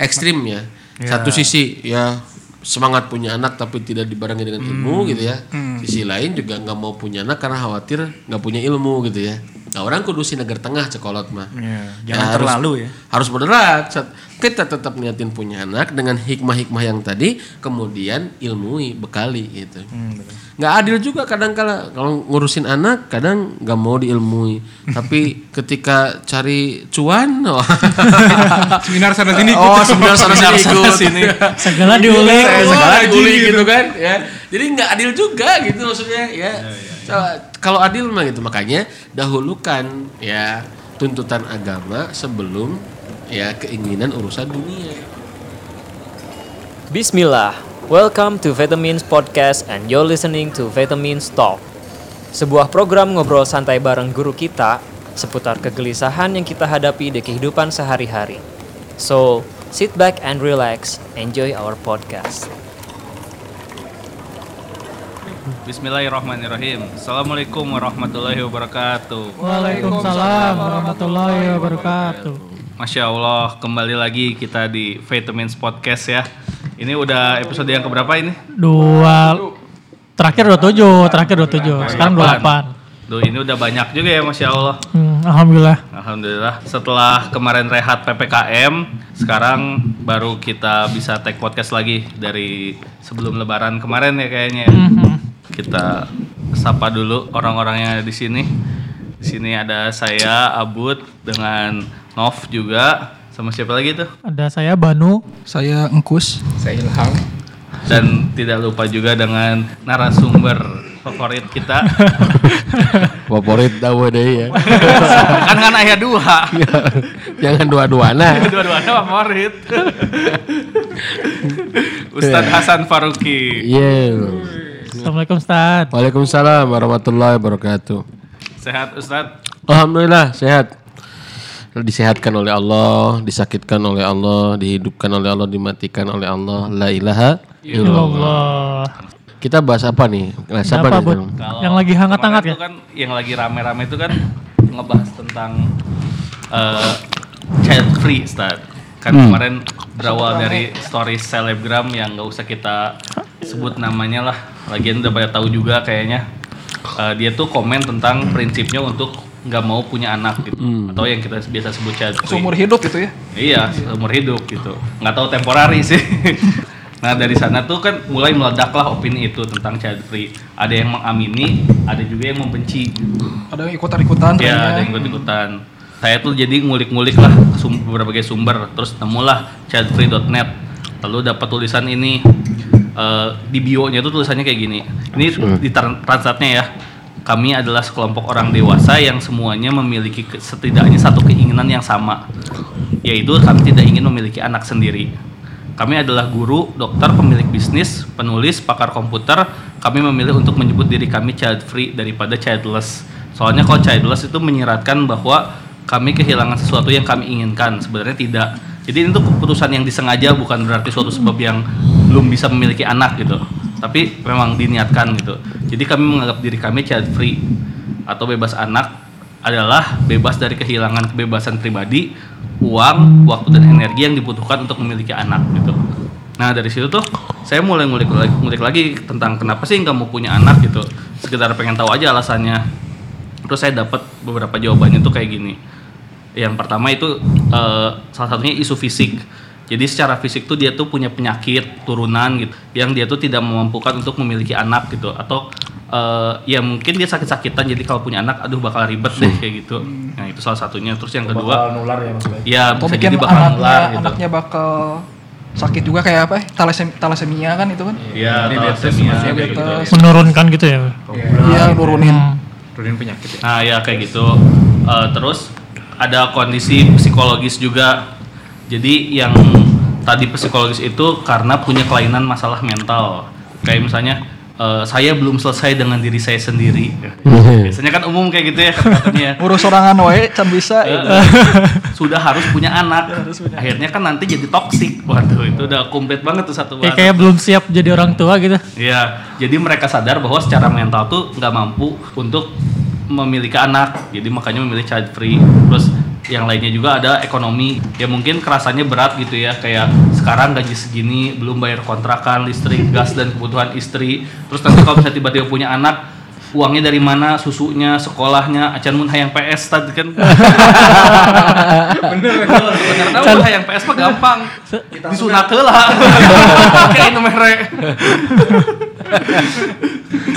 ekstrim ya. Satu sisi ya semangat punya anak tapi tidak dibarengi dengan ilmu gitu ya. Sisi lain juga nggak mau punya anak karena khawatir nggak punya ilmu gitu ya. Nah orang kudu si negara tengah cekolot mah. Iya, Ya, jangan harus- terlalu ya. Harus moderat. Kita tetap niatin punya anak dengan hikmah-hikmah yang tadi, kemudian ilmui, bekali gitu. Hmm, betul. Nggak adil juga kadang kala kalau ngurusin anak kadang nggak mau diilmui. Tapi ketika cari cuan, wah. Seminar sana sini. oh sebenarnya sana sini ikut. sini. Segala diulik. Oh, segala diulik gitu. gitu kan ya. Jadi nggak adil juga gitu maksudnya ya. Coba, Kalau adil mah gitu makanya dahulukan ya tuntutan agama sebelum ya keinginan urusan dunia. Bismillah, welcome to Vitamins Podcast and you're listening to Vitamins Talk. Sebuah program ngobrol santai bareng guru kita seputar kegelisahan yang kita hadapi di kehidupan sehari-hari. So, sit back and relax, enjoy our podcast. Bismillahirrahmanirrahim. Assalamualaikum warahmatullahi wabarakatuh. Waalaikumsalam warahmatullahi wabarakatuh. Masya Allah, kembali lagi kita di Vitamins Podcast ya. Ini udah episode yang keberapa ini? Dua terakhir 27, terakhir 27. Sekarang 28. Duh, ini udah banyak juga ya, Masya Allah. Hmm, alhamdulillah. Alhamdulillah. Setelah kemarin rehat PPKM, sekarang baru kita bisa take podcast lagi dari sebelum Lebaran kemarin ya kayaknya. ya. Mhm. Kita sapa dulu orang-orang yang ada di sini. Di sini ada saya Abud dengan Nov juga sama siapa lagi tuh? Ada saya Banu. Saya Engkus. Saya Ilham. Dan tidak lupa juga dengan narasumber favorit kita. Favorit tahu deh ya. kan kan ayah dua. Jangan dua-duana. Dua-duanya favorit. Ustadz Hasan Faruqi. Iya. Assalamualaikum Ustaz. Waalaikumsalam warahmatullahi wabarakatuh. Sehat Ustadz? Alhamdulillah sehat. Disehatkan oleh Allah, disakitkan oleh Allah, dihidupkan oleh Allah, dimatikan oleh Allah. La ilaha illallah. Allah. Kita bahas apa nih? Nah, siapa Apa nih? Yang lagi hangat-hangat ya? kan yang lagi rame-rame itu kan ngebahas tentang eh, child free Ustadz. Kan Hmm. kemarin berawal dari story selebgram yang nggak usah kita sebut namanya lah. Lagian udah pada tahu juga kayaknya. Eh, dia tuh komen tentang prinsipnya untuk nggak mau punya anak gitu atau yang kita biasa sebut child free. Seumur hidup gitu ya. Iya, seumur hidup gitu. Nggak tahu temporari sih. nah dari sana tuh kan mulai meledaklah opini itu tentang child free. Ada yang mengamini, ada juga yang membenci. Ada yang ikutan-ikutan. Ya, kayaknya. ada yang ikut-ikutan. Saya tuh jadi ngulik-ngulik lah sum- berbagai sumber, terus temulah childfree.net. Lalu dapat tulisan ini eh, di bio-nya tuh tulisannya kayak gini. Ini di tran- translatnya ya. Kami adalah sekelompok orang dewasa yang semuanya memiliki setidaknya satu keinginan yang sama, yaitu kami tidak ingin memiliki anak sendiri. Kami adalah guru, dokter, pemilik bisnis, penulis, pakar komputer. Kami memilih untuk menyebut diri kami child free daripada childless. Soalnya kalau childless itu menyiratkan bahwa kami kehilangan sesuatu yang kami inginkan. Sebenarnya tidak. Jadi ini tuh keputusan yang disengaja bukan berarti suatu sebab yang belum bisa memiliki anak gitu. Tapi memang diniatkan gitu. Jadi kami menganggap diri kami child free atau bebas anak adalah bebas dari kehilangan kebebasan pribadi, uang, waktu dan energi yang dibutuhkan untuk memiliki anak gitu. Nah dari situ tuh saya mulai ngulik lagi, ngulik lagi tentang kenapa sih nggak mau punya anak gitu. Sekedar pengen tahu aja alasannya. Terus saya dapat beberapa jawabannya tuh kayak gini. Yang pertama itu eh, salah satunya isu fisik. Jadi secara fisik tuh dia tuh punya penyakit turunan gitu, yang dia tuh tidak memampukan untuk memiliki anak gitu, atau eh, ya mungkin dia sakit-sakitan jadi kalau punya anak, aduh bakal ribet deh kayak gitu. Nah itu salah satunya. Terus yang kedua, nular ya maksudnya. ya Atau bisa mungkin jadi bakal anaknya, nular gitu. anaknya bakal sakit juga kayak apa? ya? Talasem talasemia kan itu kan? Iya, diabetes. kayak gitu. Menurunkan gitu ya. Iya, nurunin. Turunin penyakit ya. Nah ya kayak gitu. Eh, terus ada kondisi psikologis juga. Jadi yang tadi psikologis itu karena punya kelainan masalah mental. Kayak misalnya eh, saya belum selesai dengan diri saya sendiri. Biasanya kan umum kayak gitu ya katanya. Ngurus sorangan wae can bisa. Eh, gitu. sudah harus punya anak. Akhirnya kan nanti jadi toksik. Waduh, itu udah komplit banget tuh satu Kayak, bahasan. kayak belum siap jadi orang tua gitu. Iya, jadi mereka sadar bahwa secara mental tuh nggak mampu untuk memiliki anak, jadi makanya memilih child free. Terus yang lainnya juga ada ekonomi. Ya mungkin kerasanya berat gitu ya kayak sekarang gaji segini belum bayar kontrakan listrik gas dan kebutuhan istri. Terus nanti kalau misalnya tiba-tiba punya anak uangnya dari mana susunya sekolahnya acan mun hayang PS tadi kan? Bener sebenarnya mun hayang PS mah gampang. Disunat lah kayak nu mere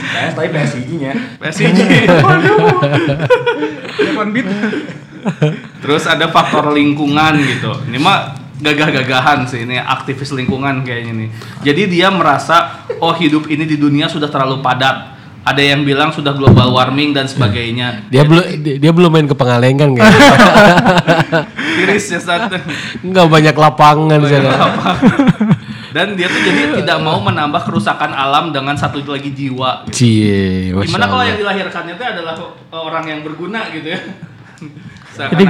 PS tapi. PSG Telepon beat. Terus ada faktor lingkungan gitu. Ini mah gagah-gagahan sih ini aktivis lingkungan kayaknya nih. Jadi dia merasa oh hidup ini di dunia sudah terlalu padat. Ada yang bilang sudah global warming dan sebagainya. Dia belum dia, dia belum main ke Pengalengan kayaknya. Tiris ya Sat. Enggak banyak lapangan sana. Dan dia tuh jadi tidak mau menambah kerusakan alam dengan satu lagi jiwa. Cie, Masya Gimana kalau yang dilahirkannya itu adalah orang yang berguna gitu ya? Jadi,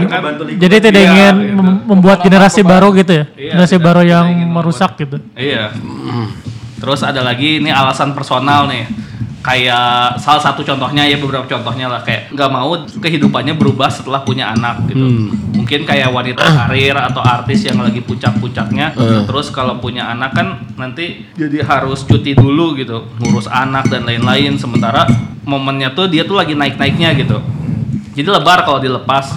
jadi tidak Iya, ingin gitu. mem- membuat generasi baru gitu ya. Iya, generasi tidak- baru yang membuat- merusak gitu. Iya. Terus ada lagi ini alasan personal nih. Kayak salah satu contohnya ya beberapa contohnya lah kayak nggak mau kehidupannya berubah setelah punya anak gitu. Mungkin kayak wanita karir atau artis yang lagi puncak-puncaknya. Terus kalau punya anak kan nanti jadi harus cuti dulu gitu, ngurus anak dan lain-lain. Sementara momennya tuh dia tuh lagi naik-naiknya gitu. Jadi lebar kalau dilepas.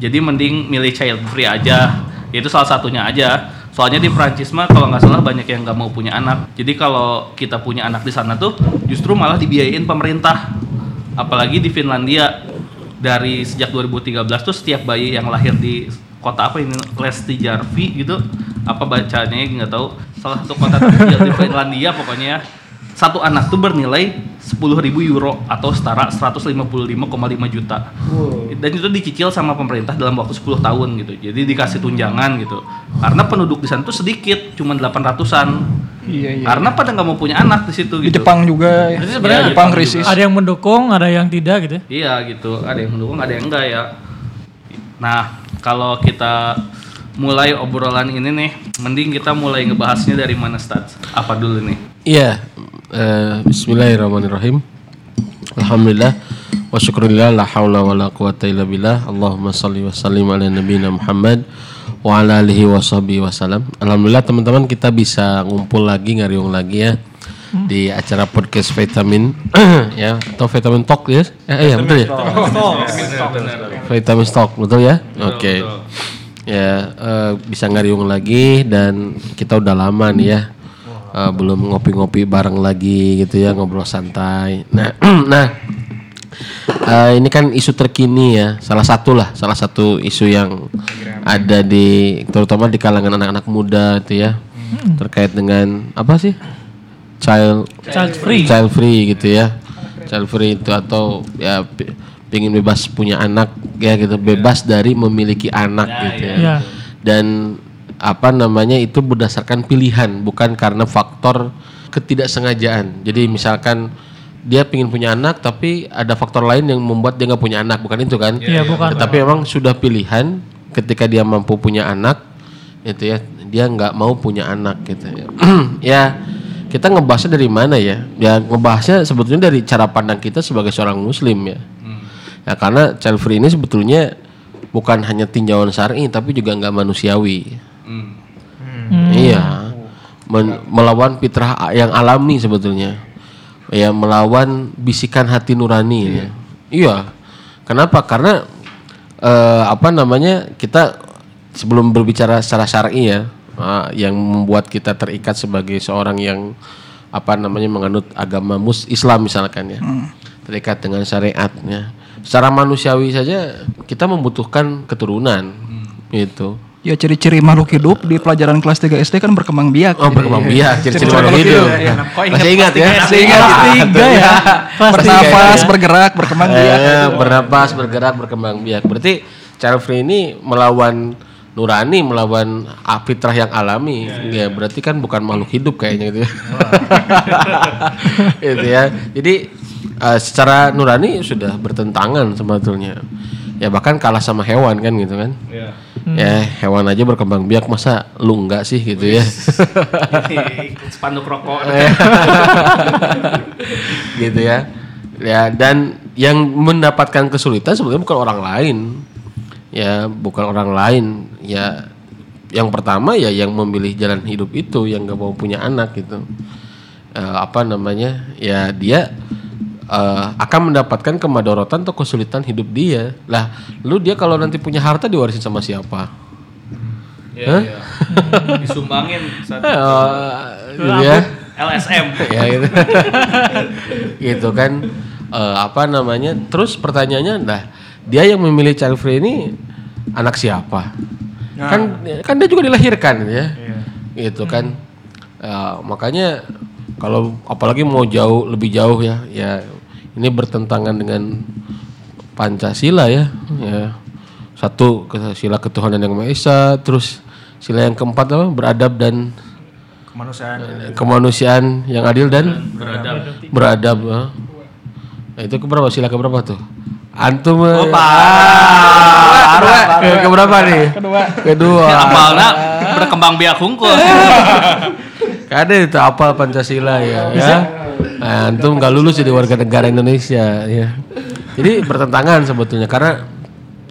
Jadi mending milih child free aja. Itu salah satunya aja. Soalnya di Prancis mah kalau nggak salah banyak yang nggak mau punya anak. Jadi kalau kita punya anak di sana tuh justru malah dibiayain pemerintah. Apalagi di Finlandia dari sejak 2013 tuh setiap bayi yang lahir di kota apa ini Lesti Jarvi gitu apa bacanya nggak tahu salah satu kota terkecil di Finlandia pokoknya ya satu anak tuh bernilai 10.000 euro atau setara 155,5 juta. Dan itu dicicil sama pemerintah dalam waktu 10 tahun gitu. Jadi dikasih tunjangan gitu. Karena penduduk di sana tuh sedikit, cuma 800-an. Iya iya. Karena pada nggak mau punya anak di situ Di gitu. Jepang juga. ya. Jadi sebenarnya Di Jepang krisis. Ada yang mendukung, ada yang tidak gitu. ya. Iya gitu. Ada yang mendukung, ada yang enggak ya. Nah, kalau kita mulai obrolan ini nih, mending kita mulai ngebahasnya dari mana Stats? Apa dulu nih? Iya. Eh, Bismillahirrahmanirrahim. Alhamdulillah wa syukurillah la haula wa la quwata illa billah. Allahumma salli wa sallim ala nabiyina Muhammad wa ala alihi wa sahbihi wasallam. Alhamdulillah teman-teman kita bisa ngumpul lagi ngariung lagi ya di acara podcast vitamin ya atau vitamin talk ya. Eh, iya betul ya. Vitamin talk betul ya. Oke. betul. Ya eh, bisa ngariung lagi dan kita udah lama nih ya. Eh, belum ngopi-ngopi bareng lagi gitu ya ngobrol santai. Nah, nah eh, ini kan isu terkini ya, salah satu lah, salah satu isu yang ada di terutama di kalangan anak-anak muda itu ya terkait dengan apa sih child Child free. child free gitu ya, child free itu atau ya pi- pingin bebas punya anak ya gitu, bebas dari memiliki anak gitu ya. Iya. Dan apa namanya itu berdasarkan pilihan bukan karena faktor ketidaksengajaan. Jadi misalkan dia pingin punya anak tapi ada faktor lain yang membuat dia nggak punya anak bukan itu kan? Iya, bukan. Tetapi memang sudah pilihan ketika dia mampu punya anak itu ya dia nggak mau punya anak gitu ya. ya kita ngebahasnya dari mana ya? Ya ngebahasnya sebetulnya dari cara pandang kita sebagai seorang muslim ya. Ya karena child free ini sebetulnya bukan hanya tinjauan syar'i tapi juga nggak manusiawi. Hmm. Iya. Men- melawan fitrah yang alami sebetulnya. Ya melawan bisikan hati nurani ya. Iya. Kenapa? Karena eh, apa namanya? Kita sebelum berbicara secara syar'i ya, ah, yang membuat kita terikat sebagai seorang yang apa namanya menganut agama mus Islam misalkan ya. Terikat dengan syariatnya. Secara manusiawi saja kita membutuhkan keturunan. Itu. Ya ciri-ciri makhluk hidup di pelajaran kelas 3 SD kan berkembang biak. Oh berkembang ya. biak, ciri-ciri makhluk hidup. ya. Masih ingat ya? Masih ingat Tiga ya. Bernapas, ya. bergerak, berkembang biak. Eh, bernapas, bergerak, berkembang biak. Berarti child free ini melawan nurani, melawan ah, fitrah yang alami. Ya, berarti kan bukan makhluk hidup kayaknya gitu ya. gitu ya. Jadi eh, secara nurani sudah bertentangan sebetulnya. Ya bahkan kalah sama hewan kan gitu kan. Iya. Ya hewan aja berkembang biak masa lu enggak sih gitu ya. Spanduk rokok. gitu ya. Ya dan yang mendapatkan kesulitan sebenarnya bukan orang lain. ya bukan orang lain ya yang pertama ya yang memilih jalan hidup itu yang gak mau punya anak gitu Eh, apa namanya ya dia eh, akan mendapatkan kemadorotan atau kesulitan hidup dia. Lah lu dia kalau nanti punya harta diwarisin sama siapa? Ya, ya. Disumbangin saat Eh, gitu ya LSM. ya gitu. gitu kan. Eh, apa namanya? Terus pertanyaannya nah dia yang memilih child free ini anak siapa? Kan kan dia juga dilahirkan ya. Gitu kan. Eh, makanya kalau apalagi mau jauh lebih jauh ya ya ini bertentangan dengan pancasila ya ya satu ke- sila ketuhanan yang maha esa terus sila yang keempat apa beradab dan Kemanusiaan. kemanusiaan yang adil dan Beradab. beradab. ah. Nah, itu keberapa sila keberapa tuh? Antum oh, keberapa nih? Kedua. Kedua. Apalna berkembang biak hungkul. Ada itu apa Pancasila ya. ya. Nah, antum nggak lulus jadi warga negara Indonesia ya. Jadi bertentangan sebetulnya karena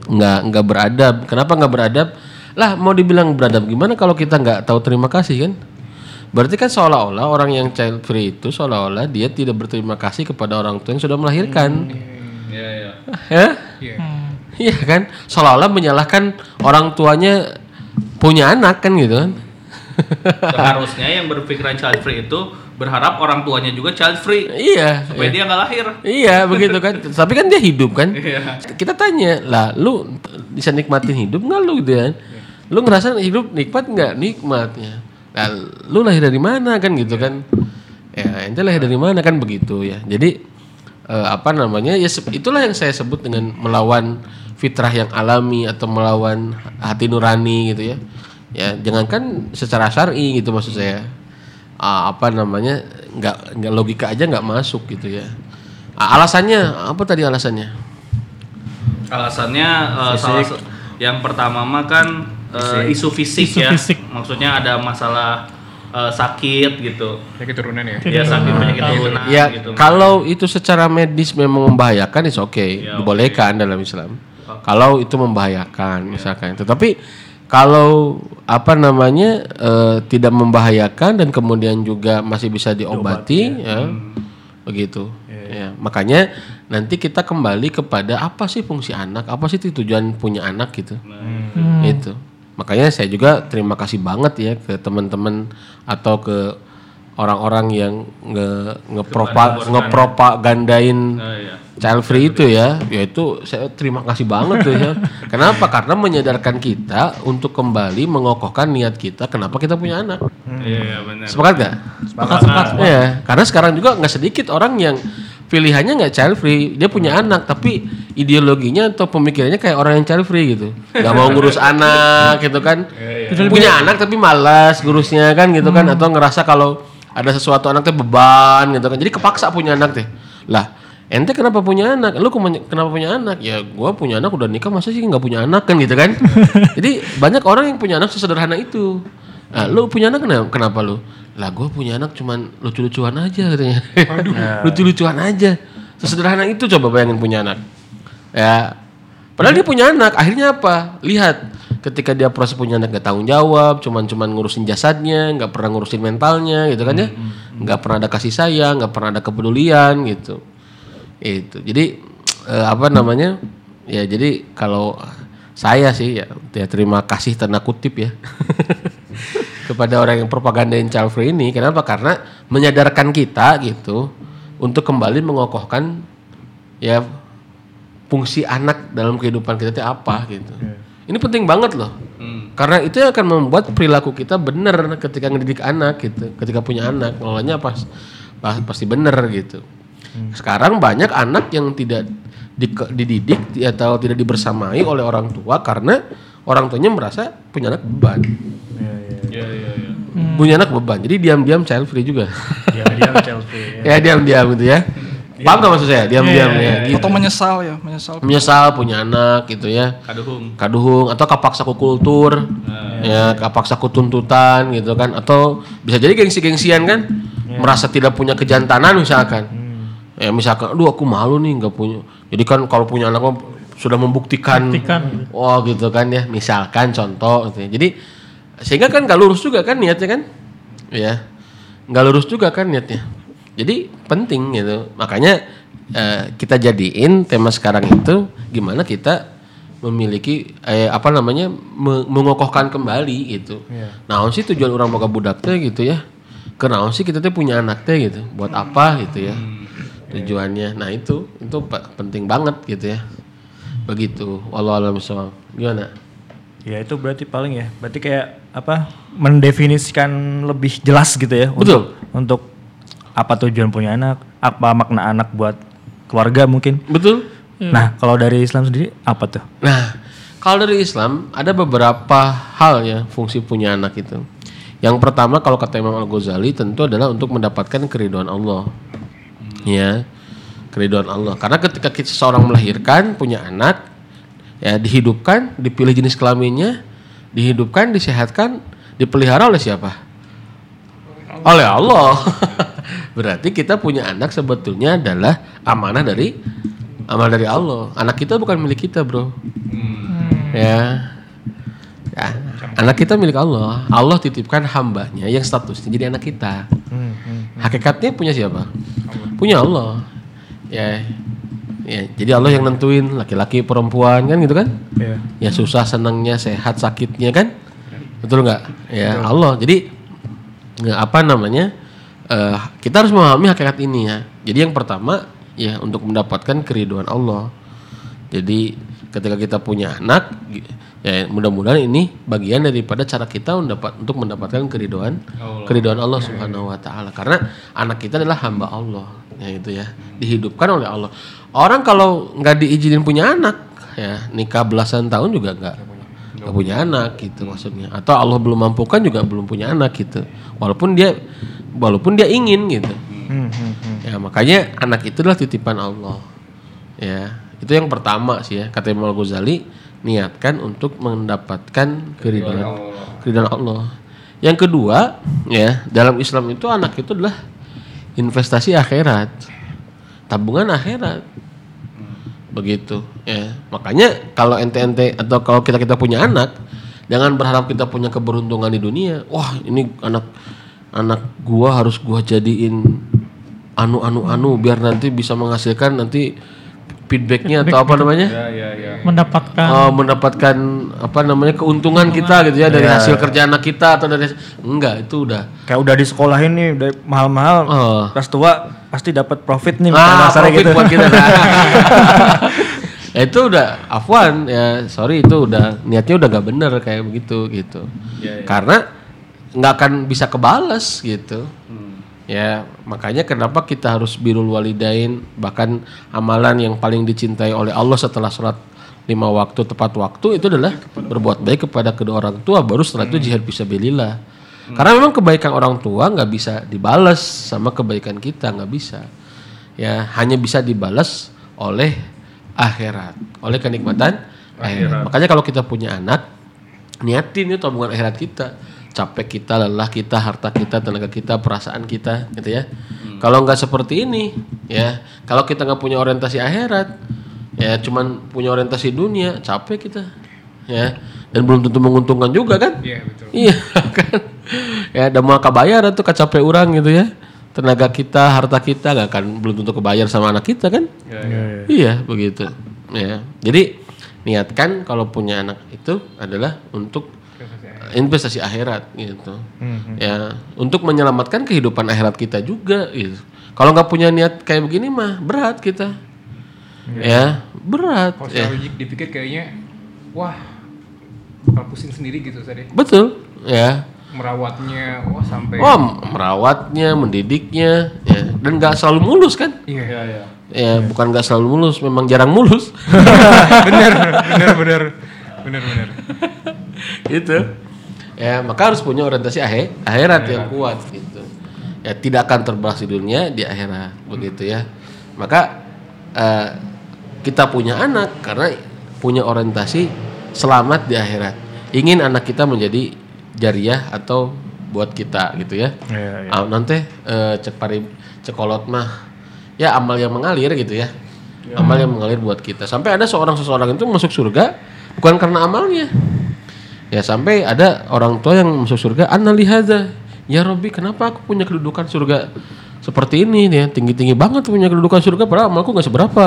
nggak nggak beradab. Kenapa nggak beradab? Lah mau dibilang beradab gimana kalau kita nggak tahu terima kasih kan? Berarti kan seolah-olah orang yang child free itu seolah-olah dia tidak berterima kasih kepada orang tua yang sudah melahirkan. Iya, iya. Ya? Iya kan? Seolah-olah menyalahkan orang tuanya punya anak kan gitu kan? Seharusnya yang berpikiran child free itu berharap orang tuanya juga child free iya. supaya dia nggak lahir. Iya begitu kan. Tapi kan dia hidup kan. Iya. Kita tanya lah, lu bisa nikmatin hidup nggak lu gitu kan? Lu ngerasa hidup nikmat nggak? Nikmatnya. Nah, lu lahir dari mana kan gitu kan? Ya ente lahir dari mana kan begitu ya. Jadi eh, apa namanya ya itulah yang saya sebut dengan melawan fitrah yang alami atau melawan hati nurani gitu ya. Ya jangankan secara syar'i gitu maksud saya. Ah, apa namanya nggak nggak logika aja nggak masuk gitu ya. Ah, alasannya apa tadi alasannya? Alasannya eh, salah sa- yang pertama mah kan eh, isu fisik Isu ya. fisik. Maksudnya ada masalah eh, sakit gitu. Ya keturunan ya. Ya sakit penyakit turunan Ya gitu. kalau itu secara medis memang membahayakan itu oke, Ya, dibolehkan dalam Islam. Kalau itu membahayakan misalkan. Tetapi kalau apa namanya eh, tidak membahayakan dan kemudian juga masih bisa diobati ya, begitu. Ya, makanya nanti kita kembali kepada apa sih fungsi anak, apa sih tujuan punya anak gitu. Itu. Makanya saya juga terima kasih banget ya ke teman-teman atau ke orang-orang yang nge ngepropa ngepropagandain Eh, iya. child free itu ya, yaitu saya terima kasih banget tuh ya. Kenapa? Karena menyadarkan kita untuk kembali mengokohkan niat kita. Kenapa kita punya anak? Iya, iya, benar. Sepakat gak? Sepakat, sepakat. Ya, karena sekarang juga nggak sedikit orang yang pilihannya nggak child free, dia punya anak tapi ideologinya atau pemikirannya kayak orang yang child free gitu, nggak mau ngurus anak gitu kan, punya anak tapi malas ngurusnya kan gitu kan, atau ngerasa kalau ada sesuatu anak teh beban gitu kan, jadi kepaksa punya anak teh, lah ente kenapa punya anak, lu kenapa punya anak, ya gua punya anak udah nikah masa sih nggak punya anak kan gitu kan, jadi banyak orang yang punya anak sesederhana itu. Nah, lu punya anak kenapa, kenapa lu? Lah gue punya anak cuman lucu-lucuan aja katanya. lucu-lucuan aja. Sesederhana itu coba bayangin punya anak. Ya. Padahal dia punya anak, akhirnya apa? Lihat ketika dia proses punya anak gak tanggung jawab, cuman cuman ngurusin jasadnya, nggak pernah ngurusin mentalnya gitu kan ya. nggak pernah ada kasih sayang, nggak pernah ada kepedulian gitu. Itu. Jadi eh, apa namanya? Ya jadi kalau saya sih ya, ya terima kasih tanda kutip ya. kepada orang yang propagandain child free ini. Kenapa? Karena menyadarkan kita gitu untuk kembali mengokohkan ya fungsi anak dalam kehidupan kita itu apa gitu. Ini penting banget loh. Hmm. Karena itu yang akan membuat perilaku kita benar ketika ngedidik anak gitu. Ketika punya anak, ngelolanya pas, pas- pasti benar gitu. Sekarang banyak anak yang tidak di- dididik atau tidak dibersamai oleh orang tua karena orang tuanya merasa punya anak beban. Iya, iya, iya. Punya anak beban. Jadi diam-diam child free juga. Ya dia Chelsea. ya diam-diam gitu ya. Paham gak maksud saya? Diam-diam ya. Gitu. Atau menyesal ya, menyesal. Menyesal punya anak gitu ya. Kaduhung. kaduhung atau kapaksa ku kultur ya kapaksa ku tuntutan gitu kan atau bisa jadi gengsi-gengsian kan merasa tidak punya kejantanan misalkan ya misalkan aduh aku malu nih nggak punya jadi kan kalau punya anak sudah membuktikan Buktikan. oh gitu kan ya misalkan contoh gitu ya. jadi sehingga kan nggak lurus juga kan niatnya kan ya nggak lurus juga kan niatnya jadi penting gitu. Makanya eh, kita jadiin tema sekarang itu gimana kita memiliki eh, apa namanya me- mengokohkan kembali gitu. Nah sih tujuan orang boga budak teh gitu ya? Kenaon sih kita tuh punya anak teh gitu? Buat apa gitu ya? Tujuannya. Nah itu itu pe- penting banget gitu ya. Begitu. Walau alam gimana? Ya itu berarti paling ya. Berarti kayak apa? Mendefinisikan lebih jelas gitu ya. Betul. Untuk, untuk apa tujuan punya anak, apa makna anak buat keluarga mungkin. betul Nah kalau dari Islam sendiri apa tuh? Nah, kalau dari Islam ada beberapa hal ya fungsi punya anak itu. Yang pertama kalau kata Imam Al Ghazali tentu adalah untuk mendapatkan keriduan Allah. Ya, keriduan Allah. Karena ketika kita seorang melahirkan punya anak, ya dihidupkan, dipilih jenis kelaminnya, dihidupkan, disehatkan, dipelihara oleh siapa? Oleh Allah. Berarti kita punya anak sebetulnya adalah amanah dari amanah dari Allah. Anak kita bukan milik kita, Bro. Ya. Ya, anak kita milik Allah. Allah titipkan hambanya yang statusnya jadi anak kita. Hakikatnya punya siapa? Punya Allah. Ya. Ya, jadi Allah yang nentuin laki-laki perempuan kan gitu kan? Iya. Ya susah senangnya sehat sakitnya kan? Betul nggak? Ya Allah. Jadi apa namanya? Eh, kita harus memahami hakikat ini ya. Jadi yang pertama ya untuk mendapatkan keriduan Allah. Jadi ketika kita punya anak ya mudah-mudahan ini bagian daripada cara kita mendapat untuk mendapatkan keriduan keriduan Allah Subhanahu wa taala karena anak kita adalah hamba Allah ya itu ya dihidupkan oleh Allah. Orang kalau nggak diizinin punya anak ya nikah belasan tahun juga nggak nggak punya anak gitu maksudnya. Atau Allah belum mampukan juga belum punya anak gitu. Walaupun dia walaupun dia ingin gitu. Ya makanya anak itu adalah titipan Allah. Ya itu yang pertama sih ya. Kata Imam Al Ghazali niatkan untuk mendapatkan keridhaan keridhaan Allah. Yang kedua ya dalam Islam itu anak itu adalah investasi akhirat. Tabungan akhirat begitu ya. Makanya kalau ente-ente atau kalau kita kita punya anak jangan berharap kita punya keberuntungan di dunia. Wah ini anak anak gua harus gua jadiin anu anu anu biar nanti bisa menghasilkan nanti feedbacknya atau apa namanya Mendapatkan Oh, mendapatkan apa namanya keuntungan kita gitu ya dari hasil kerja anak kita atau dari enggak itu udah Kayak udah di sekolahin nih, udah mahal-mahal. Oh. Pas tua pasti dapat profit nih. ah profit gitu. buat kita nah. Ya, itu udah afwan ya sorry itu udah niatnya udah gak bener kayak begitu gitu karena nggak akan bisa kebales gitu ya makanya kenapa kita harus birul walidain bahkan amalan yang paling dicintai oleh Allah setelah sholat lima waktu tepat waktu itu adalah berbuat baik kepada kedua orang tua baru setelah itu jihad bisa belilah karena memang kebaikan orang tua nggak bisa dibalas sama kebaikan kita nggak bisa. Ya hanya bisa dibalas oleh akhirat oleh kenikmatan akhirat. makanya kalau kita punya anak niatin itu tabungan akhirat kita capek kita lelah kita harta kita tenaga kita perasaan kita gitu ya. Kalau nggak seperti ini ya kalau kita nggak punya orientasi akhirat ya cuman punya orientasi dunia capek kita ya. Dan belum tentu menguntungkan juga kan? Iya betul. Iya kan? Ya dan mau kebayar tuh kecapek orang gitu ya. Tenaga kita harta kita nggak akan belum tentu kebayar sama anak kita kan? Iya begitu ya. Jadi niatkan kalau punya anak itu adalah untuk investasi akhirat gitu. Ya untuk menyelamatkan kehidupan akhirat kita juga gitu. Kalau nggak punya niat kayak begini mah berat kita. Ya berat Kalau ya. dipikir kayaknya wah bakal pusing sendiri gitu tadi. betul ya. Merawatnya wah sampai oh merawatnya mendidiknya ya. Dan nggak selalu mulus kan? Iya iya. ya bukan nggak selalu mulus memang jarang mulus. Bener bener bener. Bener bener. gitu ya maka harus punya orientasi akhir akhirat yang kuat gitu. Ya tidak akan terbalas di dunia di akhirat begitu ya. Maka eh, kita punya anak karena punya orientasi selamat di akhirat. Ingin anak kita menjadi jariah atau buat kita gitu ya. Iya, Ah, nanti eh, cek pari cekolot mah ya amal yang mengalir gitu ya. Amal yang mengalir buat kita. Sampai ada seorang seseorang itu masuk surga bukan karena amalnya. Ya sampai ada orang tua yang masuk surga, "Anna lihadza." Ya Robbi, kenapa aku punya kedudukan surga seperti ini ya? Tinggi-tinggi banget punya kedudukan surga padahal amalku nggak seberapa.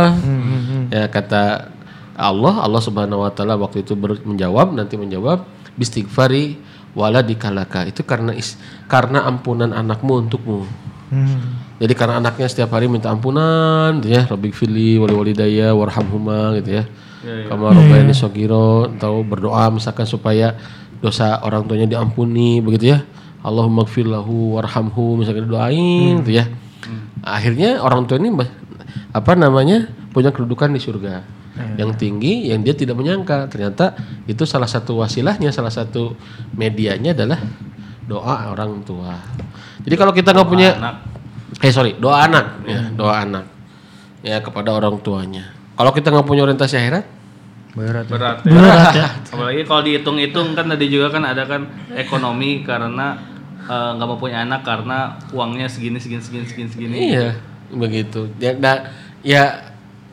Ya kata Allah, Allah Subhanahu wa taala waktu itu ber- menjawab, nanti menjawab bistighfari wala dikalaka. Itu karena is- karena ampunan anakmu untukmu. Jadi karena anaknya setiap hari minta ampunan gitu ya, Rabbi fili wali walidayya warhamhuma gitu ya. Kama rabbayani shogiro, tahu berdoa misalkan supaya dosa orang tuanya diampuni begitu ya. Allahumma gfir lahu warhamhu misalkan doain gitu ya. Akhirnya orang tua ini apa namanya punya kedudukan di surga. Yang tinggi yang dia tidak menyangka. Ternyata itu salah satu wasilahnya salah satu medianya adalah doa orang tua. Jadi kalau kita nggak punya eh sorry doa anak. Ya doa anak. Ya kepada orang tuanya. Kalau kita nggak punya orientasi akhirat Berat. berat ya. Berat ya. apalagi kalau dihitung-hitung kan tadi juga kan ada kan ekonomi karena eh, nggak mau punya anak karena uangnya segini segini segini segini segini Iya, begitu. Ya, da- ya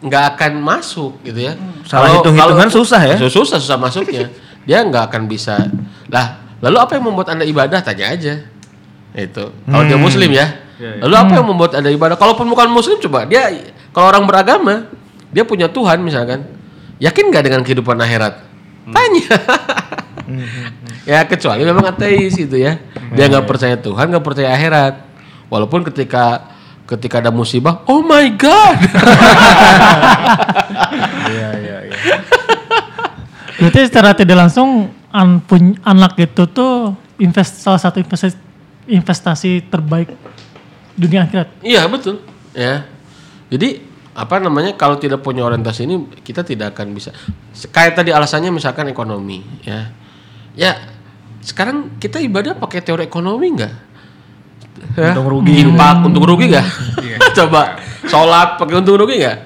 nggak akan masuk gitu ya. Salah Kalau- hitung-hitungan susah ya? Susah, susah, susah masuknya. Dia nggak akan bisa. Lah, lalu apa yang membuat anda ibadah? Tanya aja. Itu. Kalau dia muslim ya. Lalu apa yang membuat anda ibadah? Kalaupun bukan muslim, coba dia kalau orang beragama, dia punya Tuhan misalkan, yakin nggak dengan kehidupan akhirat? Tanya. ya kecuali memang ateis gitu ya. Dia nggak percaya Tuhan, nggak percaya akhirat. Walaupun ketika ketika ada musibah, oh my god. Iya iya iya. Berarti secara tidak langsung an, pun- anak itu tuh invest salah satu investasi, investasi terbaik dunia akhirat. Iya betul. Ya. Jadi apa namanya kalau tidak punya orientasi ini kita tidak akan bisa. Kayak tadi alasannya misalkan ekonomi ya. Ya sekarang kita ibadah pakai teori ekonomi enggak? Untung rugi. Infak untung rugi enggak? Coba sholat pakai untung rugi enggak?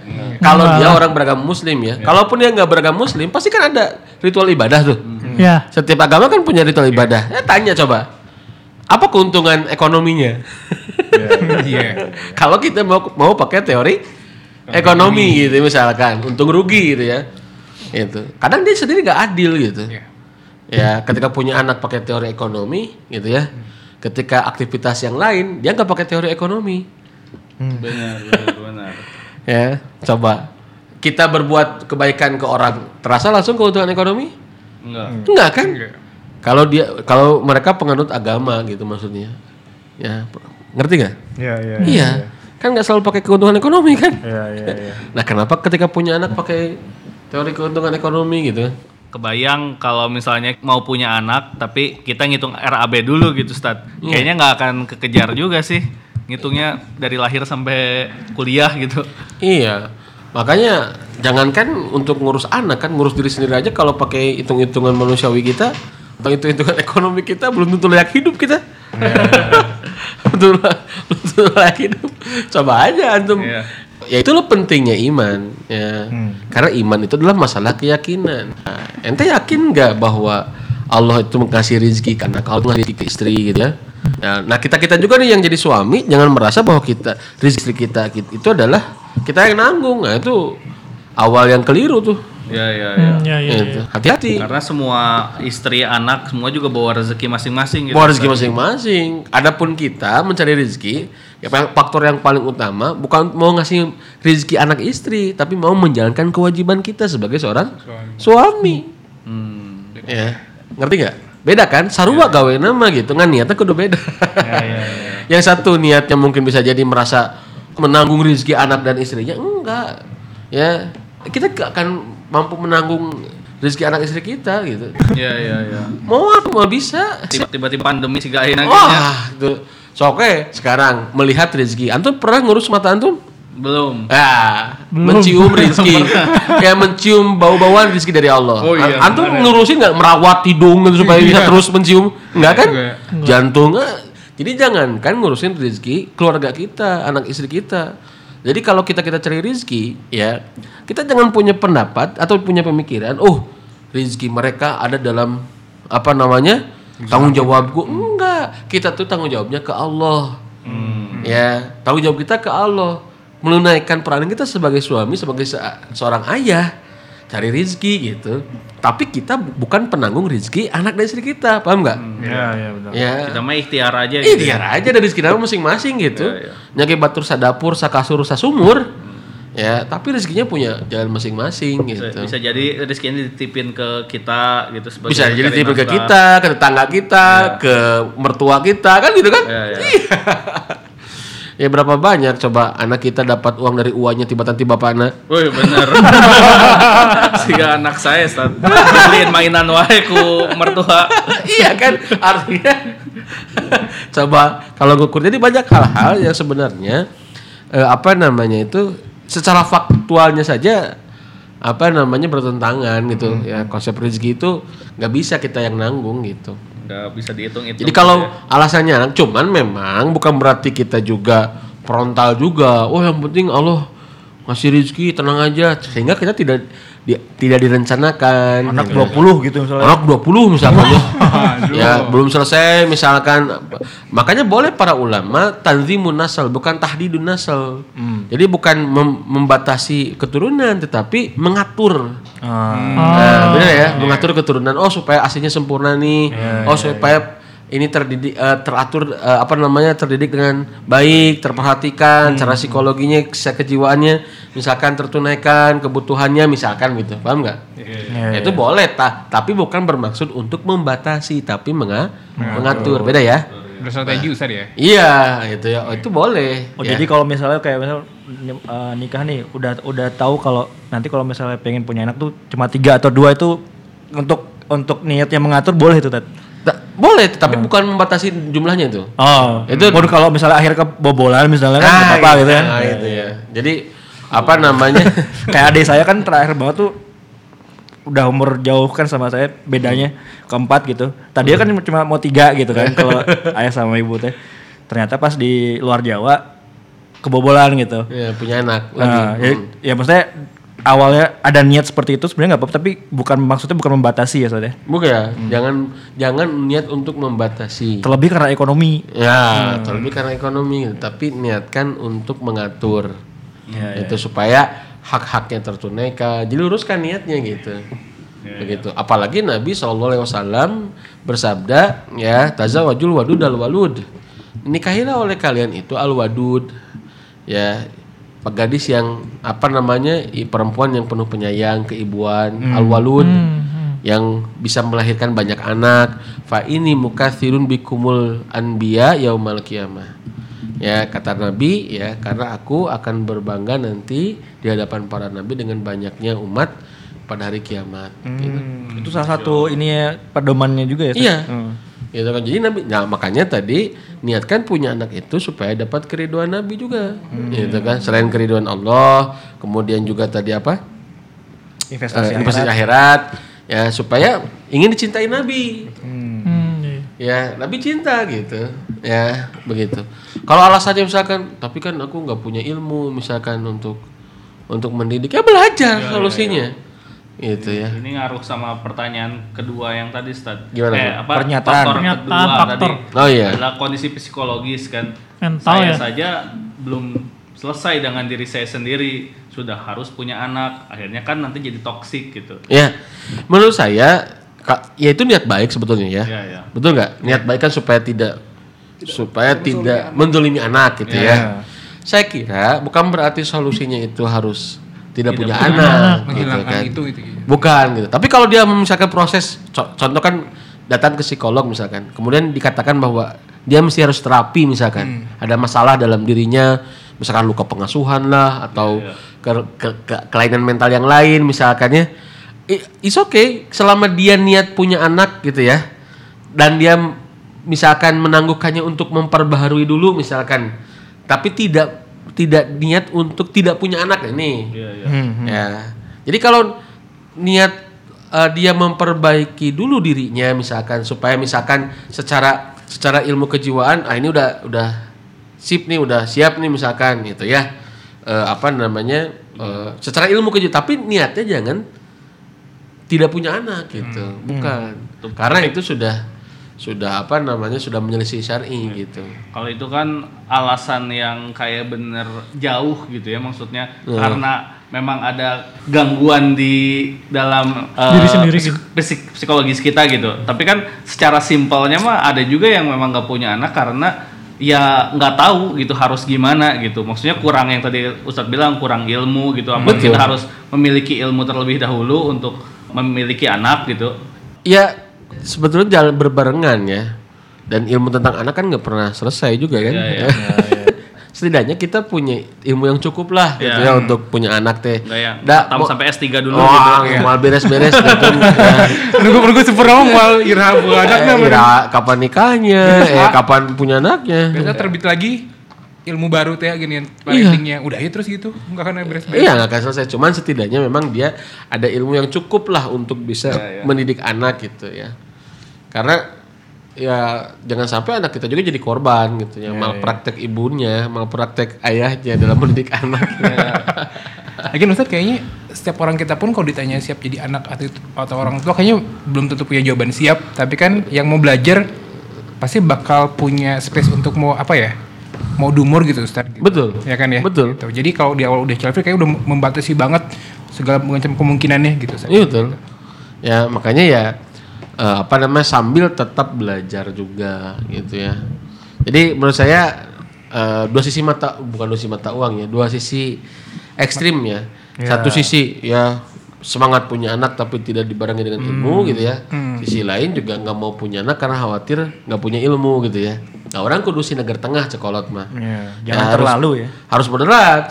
Kalau dia orang beragama muslim ya. Kalaupun dia nggak beragama muslim pasti kan ada ritual ibadah tuh. Ya. Setiap agama kan punya ritual ibadah. Ya tanya coba. Apa keuntungan ekonominya? Iya. Kalau kita mau mau pakai teori ekonomi gitu misalkan, untung rugi gitu ya. Itu. Kadang dia sendiri nggak adil gitu. Iya. Ya, ketika punya anak pakai teori ekonomi gitu ya. Ketika aktivitas yang lain dia nggak pakai teori ekonomi. benar benar benar Ya, coba kita berbuat kebaikan ke orang terasa langsung keuntungan ekonomi? enggak Enggak kan? Enggak. Kalau dia kalau mereka penganut agama gitu maksudnya. Ya, ngerti nggak? Iya iya. Iya. Kan nggak selalu pakai keuntungan ekonomi kan? Iya iya iya. Nah, kenapa ketika punya anak pakai teori keuntungan ekonomi gitu? kebayang kalau misalnya mau punya anak tapi kita ngitung RAB dulu gitu Stad Iya. kayaknya nggak akan kekejar juga sih ngitungnya dari lahir sampai kuliah gitu Iya. Makanya jangankan untuk ngurus anak kan ngurus diri sendiri aja kalau pakai hitung-hitungan manusiawi kita atau hitung-hitungan ekonomi kita belum tentu layak hidup kita. betul tentu layak hidup. Coba aja antum. Iya. Ya itulah pentingnya iman ya. Karena iman itu adalah masalah keyakinan. Nah, ente yakin nggak bahwa Allah itu mengasih rezeki karena kalau ngasih rezeki ke istri gitu ya. Ya, Nah, kita kita juga nih yang jadi suami jangan merasa bahwa kita rezeki kita itu adalah kita yang nanggung. Nah, itu awal yang keliru tuh. Ya ya ya Hmm, ya, ya, Itu. Hati-hati. karena semua istri anak semua juga bawa rezeki masing-masing gitu Bawa rezeki masing-masing. Adapun kita mencari rezeki, ya faktor yang paling utama bukan mau ngasih rezeki anak istri, tapi mau menjalankan kewajiban kita sebagai seorang suami. Hmm. Ya, ngerti nggak? Beda kan? Sarua gawe nama gitu, kan niatnya kudu beda. yang satu niatnya mungkin bisa jadi merasa menanggung rezeki anak dan istrinya, enggak. Ya, kita akan mampu menanggung rezeki anak istri kita gitu. ya ya ya Mau aku mau bisa. Tiba- tiba-tiba pandemi sih gak enak Wah, itu. So, oke, sekarang melihat rezeki. Antum pernah ngurus mata antum? belum Ah, mencium rezeki. Kayak mencium bau-bauan rezeki dari Allah. Oh iya, An- antum benar. ngurusin nggak merawat hidung gitu supaya bisa Iya. terus mencium? Enggak kan? Enggak. Jantung. ah. Jadi jangan kan ngurusin rezeki keluarga kita, anak istri kita. Jadi kalau kita kita cari rezeki, ya kita jangan punya pendapat atau punya pemikiran, oh rezeki mereka ada dalam apa namanya tanggung jawabku. Enggak, kita tuh tanggung jawabnya ke Allah. Ya, tanggung jawab kita ke Allah. menunaikan peranan kita sebagai suami, sebagai se- seorang ayah, cari rezeki gitu. Tapi kita bu- bukan penanggung rezeki anak dan istri kita, paham nggak? Iya, iya betul. Ya. Kita mah ikhtiar aja Ih, biar aja dari rezeki kita masing-masing gitu. Nyake batur sadapur, sakasur, sasumur. Ya, tapi rezekinya punya jalan masing-masing Bisa, gitu. bisa jadi rezekinya dititipin ke kita gitu sebagai Bisa jadi tipe ke kita, ke tetangga kita, ke mertua kita, kan gitu kan? Iya, iya. Ya berapa banyak coba anak kita dapat uang dari uangnya tiba-tiba bapakna. Woi bener. Siga anak saya Stat. Beliin mainan wae ku mertua. iya kan artinya coba kalau ngukur jadi banyak hal-hal yang sebenarnya eh, apa namanya itu secara faktualnya saja apa namanya bertentangan gitu ya konsep rezeki itu nggak bisa kita yang nanggung gitu Nggak bisa dihitung itu. jadi kalau alasannya anak cuman memang bukan berarti kita juga frontal juga oh yang penting Allah ngasih rezeki tenang aja sehingga kita tidak di- tidak direncanakan Anak gitu. 20 gitu misalnya. Anak 20 misalkan ya. ya, belum selesai misalkan makanya boleh para ulama tanzimun nasal bukan tahdidun nasal. Jadi bukan mem- membatasi keturunan tetapi mengatur. Ah. Nah, benar ya, mengatur keturunan. Oh, supaya aslinya sempurna nih. oh, supaya ini terdidik eh, teratur eh, apa namanya terdidik dengan baik, terperhatikan cara psikologinya, kejiwaannya, misalkan tertunaikan kebutuhannya misalkan gitu. Paham nggak? Ya, itu boleh ta tapi bukan bermaksud untuk membatasi tapi menga- mengatur. Beda ya? Udah strategi Ustaz ya? Iya, itu ya. Oh, itu boleh. Oh ya. jadi kalau misalnya kayak misal eh, nikah nih udah udah tahu kalau nanti kalau misalnya pengen punya anak tuh cuma tiga atau dua itu untuk untuk niatnya mengatur boleh itu Tat. Boleh, tapi bukan membatasi jumlahnya itu. Oh, Itu- pun kalau misalnya akhir kebobolan misalnya kan nggak apa-apa gitu kan. Nah, itu ya. Jadi apa namanya? kayak adik saya kan terakhir banget tuh udah umur jauh kan sama saya bedanya keempat gitu. Tadinya kan cuma mau tiga gitu kan kalau ayah sama ibu teh. Ternyata pas di luar Jawa kebobolan gitu. ya, punya anak lagi. Nah, ya, ya maksudnya awalnya ada niat seperti itu sebenarnya nggak apa-apa tapi bukan maksudnya bukan membatasi ya saudara. Bukan ya, jangan jangan niat untuk membatasi. Terlebih karena ekonomi. Ya, terlebih karena ekonomi, tapi niatkan untuk mengatur. itu supaya hak-haknya tertunaikan. Jadi luruskan niatnya gitu. Begitu. Apalagi Nabi SAW bersabda, ya, tazawwajul wadud al walud. Nikahilah oleh kalian itu al wadud. Ya, gadis yang apa namanya perempuan yang penuh penyayang, keibuan, al walud yang bisa melahirkan banyak anak. Fa ini mukathirun bikumul anbiya yaumal qiyamah. Ya kata Nabi ya karena aku akan berbangga nanti di hadapan para nabi dengan banyaknya umat pada hari kiamat. gitu. Itu salah satu ini ya pedomannya juga ya. Iya. Hmm. Gitu kan. Jadi Nabi nah makanya tadi niatkan punya anak itu supaya dapat keriduan Nabi juga. Gitu kan. Selain keriduan Allah, kemudian juga tadi apa? Investasi Eh, investasi akhirat ya supaya ingin dicintai Nabi. Hmm, iya. Ya, Nabi cinta gitu. Ya, begitu. Kalau alasannya misalkan, tapi kan aku nggak punya ilmu misalkan untuk untuk mendidik, ya belajar solusinya. Gitu ya. Ini ngaruh sama pertanyaan kedua yang tadi Stad. Gimana eh, apa, Pernyataan. Faktor Pernyataan, kedua faktor. tadi Oh iya. adalah kondisi psikologis kan. Mental saya ya? saja belum selesai dengan diri saya sendiri sudah harus punya anak akhirnya kan nanti jadi toksik gitu Ya, menurut saya, ya itu niat baik sebetulnya ya. Iya, iya. Betul nggak? Niat baik kan supaya tidak, supaya tidak mendolimi anak gitu ya. Saya kira bukan berarti solusinya itu harus tidak, punya anak, gitu Menghilangkan kan. itu gitu. gitu. Bukan gitu. Tapi kalau dia misalkan proses, co- contoh kan datang ke psikolog misalkan, kemudian dikatakan bahwa dia mesti harus terapi misalkan, ada masalah dalam dirinya, misalkan luka pengasuhan lah atau ke- ke- ke- kelainan mental yang lain misalkan ya, i- it's okay selama dia niat punya anak gitu ya, dan dia misalkan menangguhkannya untuk memperbaharui dulu misalkan, tapi tidak tidak niat untuk tidak punya anak ini. Ya. Jadi kalau niat eh, dia memperbaiki dulu dirinya misalkan supaya misalkan secara secara ilmu kejiwaan ah ini udah udah sip nih udah siap nih misalkan gitu ya. Eh, apa namanya? eh, secara ilmu kejiwaan tapi niatnya jangan tidak punya anak gitu. Bukan. Karena itu sudah sudah apa namanya sudah menyelisih syar'i gitu. Kalau itu kan alasan yang kayak bener jauh gitu ya maksudnya Iya. karena memang ada gangguan di dalam eh, Diri sendiri psik- psik- psikologis kita gitu. Tapi kan secara simpelnya mah ada juga yang memang nggak punya anak karena ya nggak tahu gitu harus gimana gitu. Maksudnya kurang yang tadi Ustadz bilang kurang ilmu gitu. Apa Betul. kita harus memiliki ilmu terlebih dahulu untuk memiliki anak gitu. Ya sebetulnya jalan berbarengan ya. Dan ilmu tentang anak kan nggak pernah selesai juga kan. Iya, iya. Setidaknya kita punya ilmu yang cukup lah gitu Iya. ya untuk punya anak teh. Nggak yang Da- tamu mau- sampai S3 dulu oh, gitu. mau beres-beres gitu. ya. Nunggu nunggu sempurna mal Irha buat anaknya. Eh, kira kapan nikahnya, eh kapan punya anaknya. Biasa terbit lagi ilmu baru teh gini Iya. parentingnya. Udah ya terus gitu. Enggak akan beres-beres. Iya nggak akan selesai. Cuman setidaknya memang dia ada ilmu yang cukup lah untuk bisa Iya, mendidik anak gitu ya. Karena ya jangan sampai anak kita juga jadi korban gitu Iya, ya. malpraktek ibunya, malpraktek ayahnya dalam mendidik anak. Iya. Lagi Ustadz kayaknya setiap orang kita pun kalau ditanya siap jadi anak atau, atau orang tua kayaknya belum tentu punya jawaban siap. Tapi kan yang mau belajar pasti bakal punya space untuk mau apa ya? Mau dumur gitu Ustadz. Gitu. Betul. Ya kan ya? Betul. Gitu. Jadi kalau di awal udah child free kayak udah membatasi banget segala macam kemungkinannya gitu. Ustadz. Iya betul. Ya makanya ya eh, apa namanya sambil tetap belajar juga gitu ya. Jadi menurut saya eh, dua sisi mata bukan dua sisi mata uang ya, dua sisi ekstrim ya. Satu sisi ya semangat punya anak tapi tidak dibarengi dengan ilmu gitu ya. Sisi lain juga nggak mau punya anak karena khawatir nggak punya ilmu gitu ya. Nah orang kudu negara tengah cekolot mah. Iya, Ya, jangan harus- terlalu ya. harus moderat.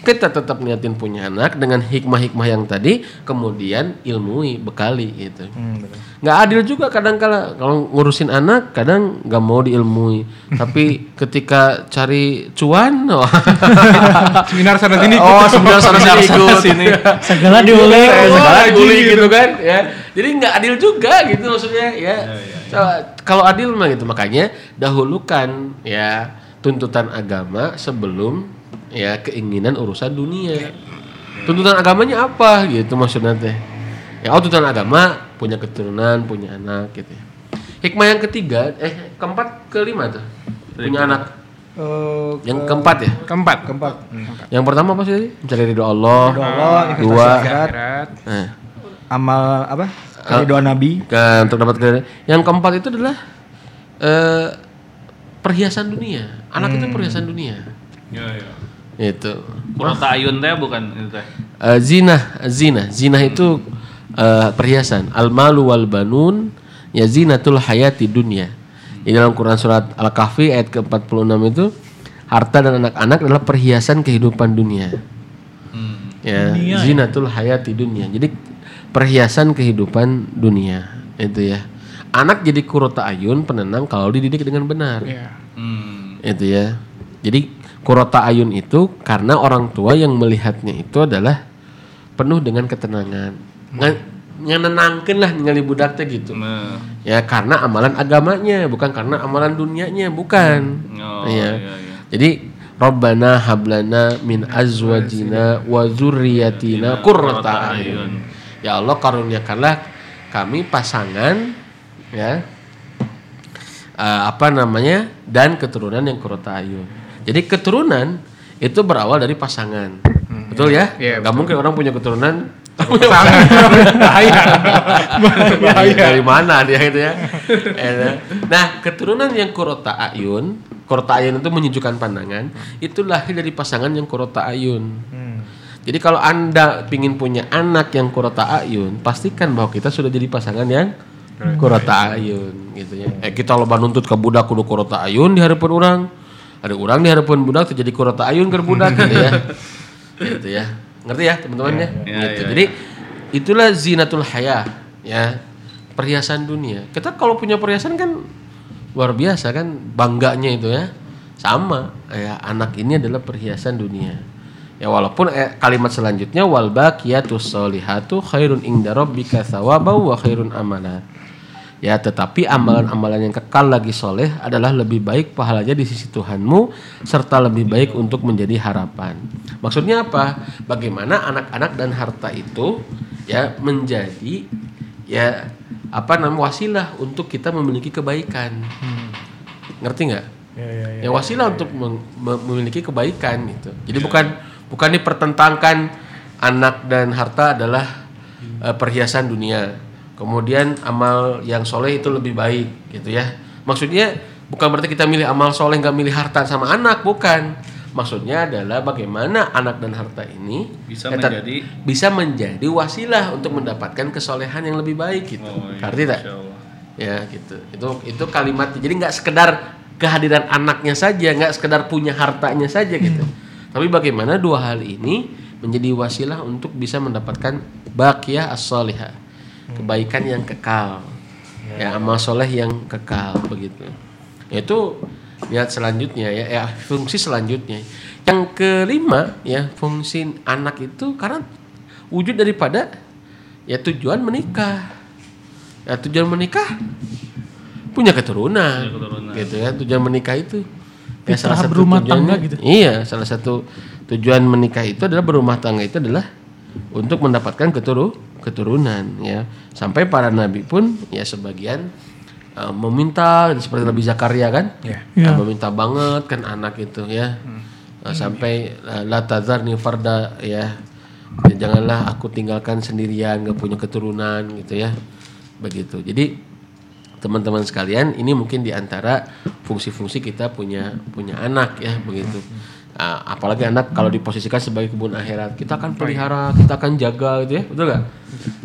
Kita tetap niatin punya anak dengan hikmah-hikmah yang tadi, kemudian ilmui, bekali gitu. Nggak adil juga kadang kala kalau ngurusin anak, kadang nggak mau diilmui. Tapi ketika cari cuan, wah. Seminar sana sini. oh sebenarnya sana sini ikut. Segala diulik. Eh, segala diulik gitu. gitu kan ya. Jadi nggak adil juga gitu maksudnya ya. Coba, Kalau adil mah gitu makanya dahulukan ya tuntutan agama sebelum ya keinginan urusan dunia. Tuntutan agamanya apa gitu maksudnya teh. Ya oh tuntutan agama punya keturunan, punya anak gitu. ya. Hikmah yang ketiga, eh keempat, kelima tuh punya anak. Eh, Yang keempat ya. Keempat. keempat. Yang pertama apa sih tadi? Mencari ridho Allah. Allah, investasi Dua. akhirat. Nah, amal apa? Kali doa Nabi. Kan untuk dapat keridhaan. Yang keempat itu adalah eh, perhiasan dunia. Anak itu perhiasan dunia. Iya, iya. Itu. Kurota ayun teh bukan itu teh. Eh, zina, zina, zina itu eh, perhiasan. Al malu wal banun ya zinatul hayati dunia. Di dalam Quran surat Al-Kahfi ayat ke-46 itu harta dan anak-anak adalah perhiasan kehidupan dunia. Ya, zinatul hayati dunia. Jadi perhiasan kehidupan dunia itu ya. Anak jadi kurota ayun penenang kalau dididik dengan benar. Iya. Hmm. Itu ya. Jadi kurota ayun itu karena orang tua yang melihatnya itu adalah penuh dengan ketenangan. Ngan, ngenenangkeun lah ningali budak teh gitu. Nah. Ya karena amalan agamanya, bukan karena amalan dunianya, bukan. Oh, Iya. iya, iya. Jadi Rabbana hablana min azwajina wa dzurriyyatina qurrata ayun. Ya Allah karuniakanlah kami pasangan ya eh, apa namanya dan keturunan yang qurrata ayun. Jadi keturunan itu berawal dari pasangan. Betul ya? Iya, Gak mungkin orang punya keturunan Pasangan. Bahaya. Bahaya. Dari mana dia itu ya? Eh, nah, keturunan yang kurota ayun, kurota ayun itu menyejukkan pandangan, itu lahir dari pasangan yang kurota ayun. Jadi kalau anda ingin punya anak yang kurota ayun, pastikan bahwa kita sudah jadi pasangan yang kurota ayun, gitu ya. Eh kita loba nuntut ke budak kudu kurota ayun di harapan orang, ada orang di harapan budak terjadi kurota ayun ke budak gitu ya, gitu ya. Ngerti ya teman-teman ya? Ya, Gitu. ya, Jadi itulah zinatul haya ya. Perhiasan dunia. Kita kalau punya perhiasan kan luar biasa kan bangganya itu ya. Sama ya anak ini adalah perhiasan dunia. Ya walaupun eh, kalimat selanjutnya wal baqiyatus solihatu khairun inda rabbika thawaban wa khairun amala ya tetapi amalan-amalan yang kekal lagi soleh adalah lebih baik pahalanya di sisi Tuhanmu serta lebih baik untuk menjadi harapan maksudnya apa bagaimana anak-anak dan harta itu ya menjadi ya apa namanya wasilah untuk kita memiliki kebaikan. Ngerti nggak? Ya, wasilah untuk mem- mem- memiliki kebaikan gitu. Jadi bukan bukan dipertentangkan anak dan harta adalah eh, perhiasan dunia. Kemudian amal yang soleh itu lebih baik gitu ya. Maksudnya bukan berarti kita milih amal soleh nggak milih harta sama anak, bukan. Maksudnya adalah bagaimana anak dan harta ini Bisa ya, menjadi- bisa menjadi wasilah untuk mendapatkan kesolehan yang lebih baik gitu. Oh, iya, Ngerti tak? Ya gitu. Itu itu kalimatnya. Jadi nggak sekedar kehadiran anaknya saja, nggak sekedar punya hartanya saja gitu. Tapi bagaimana dua hal ini menjadi wasilah untuk bisa mendapatkan bakiyah as-salihah. Kebaikan yang kekal. Ya, amal soleh yang kekal begitu. Itu lihat selanjutnya ya, ya fungsi selanjutnya. Yang kelima ya fungsi anak itu karena wujud daripada ya tujuan menikah. Ya tujuan menikah punya keturunan, Punya keturunan. gitu ya tujuan menikah itu ya Fitrah berumah tangga tujuannya- gitu. iya salah satu tujuan menikah itu adalah berumah tangga itu adalah untuk mendapatkan keturu keturunan ya. Sampai para nabi pun ya sebagian uh, meminta seperti Nabi Zakaria kan? Iya. Iya. Uh, meminta banget kan anak itu ya. Uh, sampai uh, la tazarni farda ya. Janganlah aku tinggalkan sendirian gak punya keturunan gitu ya. Begitu. Jadi teman-teman sekalian ini mungkin di antara fungsi-fungsi kita punya punya anak ya begitu Ah, apalagi anak kalau diposisikan sebagai kebun akhirat. Kita akan pelihara kita akan jaga gitu ya betul gak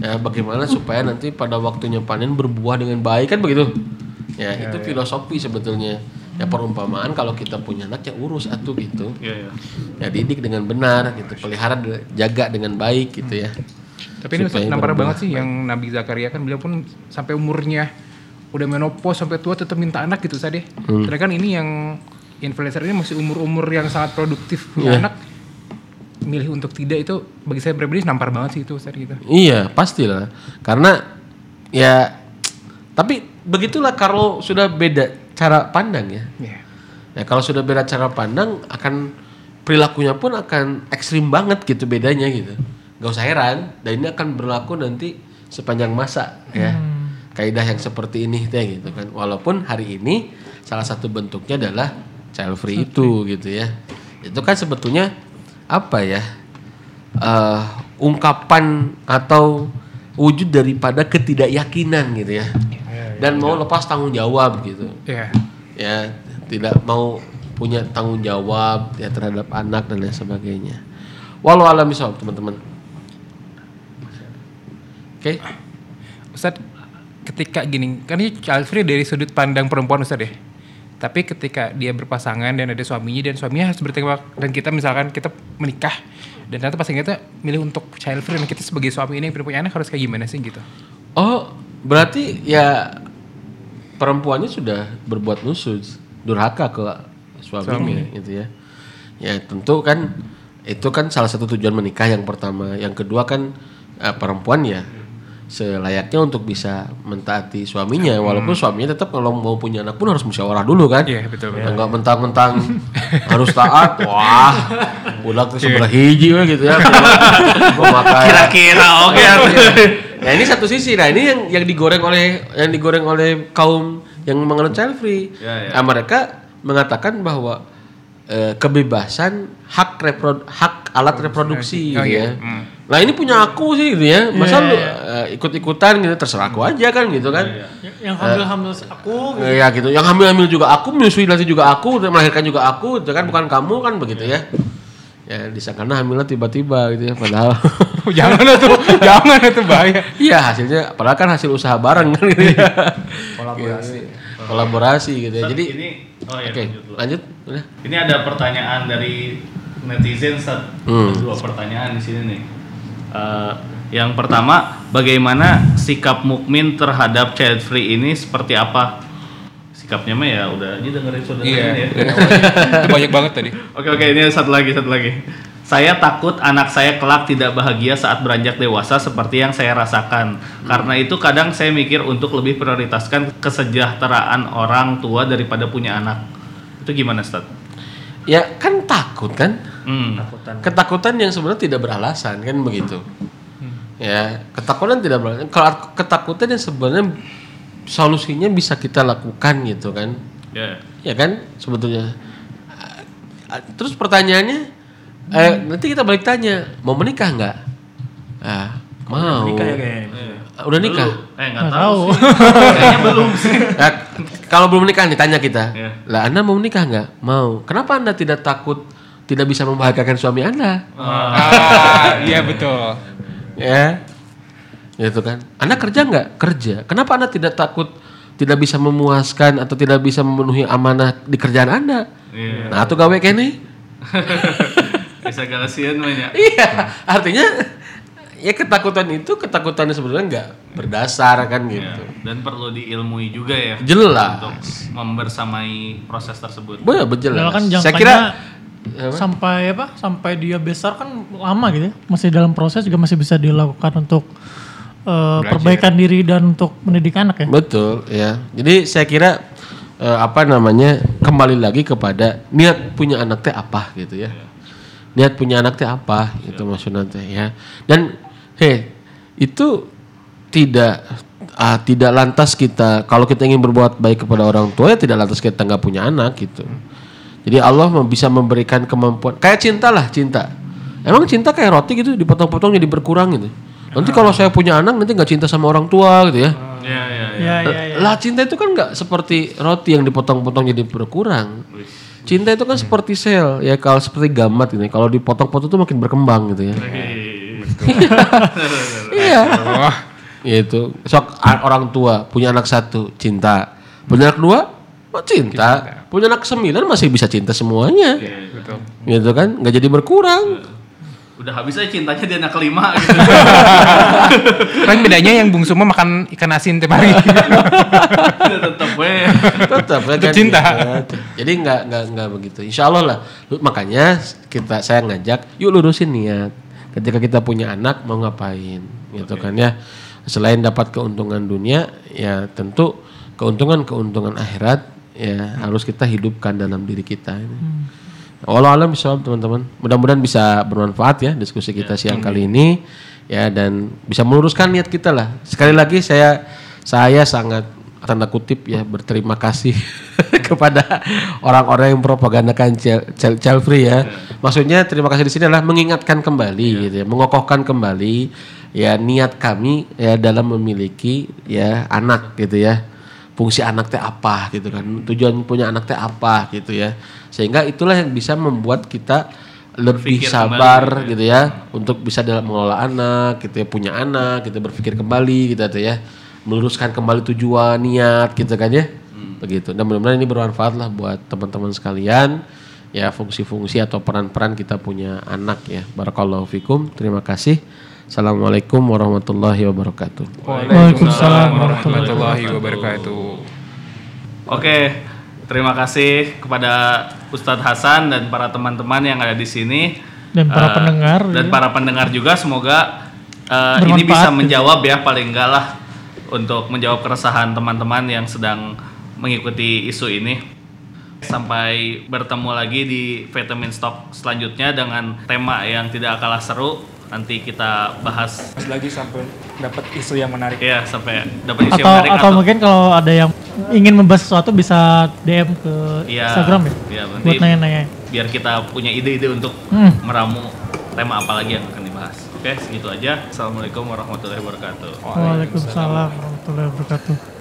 ya bagaimana supaya nanti pada waktunya panen berbuah dengan baik kan begitu? Ya, itu filosofi sebetulnya. Ya perumpamaan kalau kita punya anak ya urus atuh gitu. Iya, iya. ya didik dengan benar gitu pelihara jaga dengan baik gitu ya. Tapi ini nampar banget sih yang Nabi Zakaria kan beliau pun sampai umurnya udah menopause sampai tua tetap minta anak gitu ya. Hmm. Sedangkan ini yang influencer ini masih umur-umur yang sangat produktif punya Iya. anak milih untuk tidak itu bagi saya pribadi nampar banget sih itu Ustaz gitu. Iya, pastilah. Karena ya tapi begitulah kalau sudah beda cara pandang ya. Iya. Ya kalau sudah beda cara pandang akan perilakunya pun akan ekstrim banget gitu bedanya gitu. Gak usah heran, dan ini akan berlaku nanti sepanjang masa ya. Kaidah yang seperti ini gitu kan. Walaupun hari ini salah satu bentuknya adalah child free itu gitu ya. Itu kan sebetulnya apa ya? eh, ungkapan atau wujud daripada ketidakyakinan gitu ya. Dan mau lepas tanggung jawab gitu Iya. ya tidak mau punya tanggung jawab ya terhadap anak dan lain sebagainya. Walau alam bisawab teman-teman. Oke. Ustaz ketika gini kan ini child free dari sudut pandang perempuan Ustaz ya. Tapi ketika dia berpasangan dan ada suaminya dan suaminya harus jawab dan kita misalkan kita menikah dan ternyata pasangan kita milih untuk child free dan kita sebagai suami ini yang punya anak harus kayak gimana sih gitu? Oh, berarti ya perempuannya sudah berbuat nusud, durhaka ke suaminya gitu ya. Ya tentu kan itu kan salah satu tujuan menikah yang pertama. Yang kedua kan eh, perempuan ya selayaknya untuk bisa mentaati suaminya walaupun suaminya tetap kalau mau punya anak pun harus musyawarah dulu kan Iya, betul, Ya, nggak mentang-mentang harus taat wah pulang ke sebelah hiji we gitu ya Kira-kira oke. Nah ini satu sisi, nah ini yang yang digoreng oleh yang digoreng oleh kaum yang menganut child free. Ya, ya. Nah, mereka mengatakan bahwa eh, kebebasan hak repro, hak alat reproduksi Oh, gitu iya. ya. Hmm. Nah ini punya aku sih gitu ya. Masa Iya, lu iya. Eh, ikut-ikutan gitu terserah aku aja kan gitu kan. Yang hamil-hamil aku gitu. Eh, ya gitu. Yang hamil-hamil juga aku, menyusui nanti juga aku, melahirkan juga aku, itu kan bukan kamu kan begitu ya. Ya disangkanya hamilnya tiba-tiba gitu ya padahal jangan tuh, jangan itu bahaya. Iya hasilnya, padahal kan hasil usaha bareng kan gitu ya. Kolaborasi. Kolaborasi gitu ya. Jadi, ini oh ya oke lanjut dulu. lanjut. Ini ada pertanyaan dari netizen Ustaz. Hmm. Ada Dua pertanyaan di sini nih. Eh, yang pertama, bagaimana sikap mukmin terhadap child free ini seperti apa? Sikapnya mah ya udah ini dengerin saudara ini ya. Itu banyak banget tadi. Oke oke ini satu lagi satu lagi. Saya takut anak saya kelak tidak bahagia saat beranjak dewasa seperti yang saya rasakan. Karena itu kadang saya mikir untuk lebih prioritaskan kesejahteraan orang tua daripada punya anak. Itu gimana, Ustaz? Ya kan takut kan? Hmm. Ketakutan yang sebenarnya tidak beralasan kan begitu. Ya, ketakutan tidak boleh. Kalau ketakutan yang sebenarnya solusinya bisa kita lakukan gitu kan. Ya. Ya kan sebetulnya. Ah, Terus pertanyaannya eh, nanti kita balik tanya, mau menikah nggak? Ah, mau. Nikah ya kayaknya. Ah, Udah nikah? Belum. Eh nggak tahu. tahu. sih. Kayaknya belum sih. Ya, kalau belum menikah nih tanya kita. Iya. Lah Anda mau menikah nggak? Mau. Kenapa Anda tidak takut tidak bisa membahagiakan suami Anda? Ah, iya betul. Ya. Gitu kan. Anda kerja nggak? Kerja. Kenapa Anda tidak takut tidak bisa memuaskan atau tidak bisa memenuhi amanah di kerjaan Anda? Iya. Nah, atau gawe kene? Bisa galasian banyak. Iya, artinya ya ketakutan itu ketakutan yang sebenarnya nggak berdasar kan Ya, gitu. Dan perlu diilmui juga ya. Jelas. Untuk membersamai proses tersebut. Berjelas. Padahal kan Saya kira apa? sampai apa? Sampai dia besar kan lama gitu ya. Masih dalam proses juga masih bisa dilakukan untuk eh, perbaikan diri dan untuk mendidik anak ya. Betul, ya. Jadi saya kira eh, apa namanya kembali lagi kepada niat punya anak teh apa gitu ya. Niat punya anak teh apa itu maksudnya teh ya. Dan heh itu tidak ah, tidak lantas kita kalau kita ingin berbuat baik kepada orang tua ya tidak lantas kita nggak punya anak gitu. Jadi Allah bisa memberikan kemampuan kayak cinta lah cinta. Emang cinta kayak roti gitu dipotong-potong jadi berkurang gitu. Nanti kalau saya punya anak nanti nggak cinta sama orang tua gitu ya. Iya, iya, iya. Ya ya ya. Lah cinta itu kan nggak seperti roti yang dipotong-potong jadi berkurang. Cinta itu kan seperti sel ya kalau seperti gamat ini kalau dipotong-potong tuh makin berkembang gitu ya. iya. Itu sok orang tua punya anak satu cinta, punya anak dua oh, cinta, punya anak sembilan masih bisa cinta semuanya. Betul. Gitu kan nggak jadi berkurang. Udah habis aja cintanya di anak kelima gitu. Kan bedanya yang bungsu mah makan ikan asin tiap hari. Tetep we. tetap ya Tetap kan? cinta. Ya, jadi nggak nggak nggak begitu insya Allah lah makanya kita saya ngajak yuk lurusin niat ketika kita punya anak mau ngapain gitu kan ya selain dapat keuntungan dunia ya tentu keuntungan keuntungan akhirat ya harus kita hidupkan dalam diri kita ini. Allah alam bisawab teman-teman. Mudah-mudahan bisa bermanfaat ya diskusi kita siang kali ini ya dan bisa meluruskan niat kita lah. Sekali lagi saya saya sangat tanda kutip ya berterima kasih kepada orang-orang yang propagandakan child, free ya. Maksudnya terima kasih di sini adalah mengingatkan kembali gitu ya, mengokohkan kembali ya niat kami ya dalam memiliki ya anak gitu ya fungsi anak teh apa gitu kan tujuan punya anak teh apa gitu ya. Sehingga itulah yang bisa membuat kita lebih Berpikir sabar kembali, gitu ya untuk bisa dalam mengelola anak gitu ya punya anak kita berpikir kembali gitu tuh ya. Meluruskan kembali tujuan niat gitu kan ya. Begitu. Dan mudah-mudahan ini bermanfaat lah buat teman-teman sekalian ya fungsi-fungsi atau peran-peran kita punya anak ya barakallahu fikum terima kasih assalamualaikum warahmatullahi wabarakatuh Waalaikumsalam warahmatullahi wabarakatuh. Oke, terima kasih kepada Ustadz Hasan dan para teman-teman yang ada di sini. Dan para Eh, pendengar, Dan ya. para pendengar juga semoga Bermanfaat ini bisa gitu. menjawab ya paling enggak lah untuk menjawab keresahan teman-teman yang sedang mengikuti isu ini. Sampai bertemu lagi di Vitamin Stock selanjutnya dengan tema yang tidak kalah seru. Nanti kita bahas lagi sampai dapat isu yang menarik. ya sampai dapat isu Atau yang menarik atau mungkin kalau ada yang ingin membahas sesuatu bisa DM ke Iya, Instagram ya. iya, buat nanya-nanya. biar kita punya ide-ide untuk Hmm. meramu tema apa lagi yang akan dibahas. Oke, segitu aja. Assalamualaikum warahmatullahi wabarakatuh. Waalaikumsalam warahmatullahi wabarakatuh.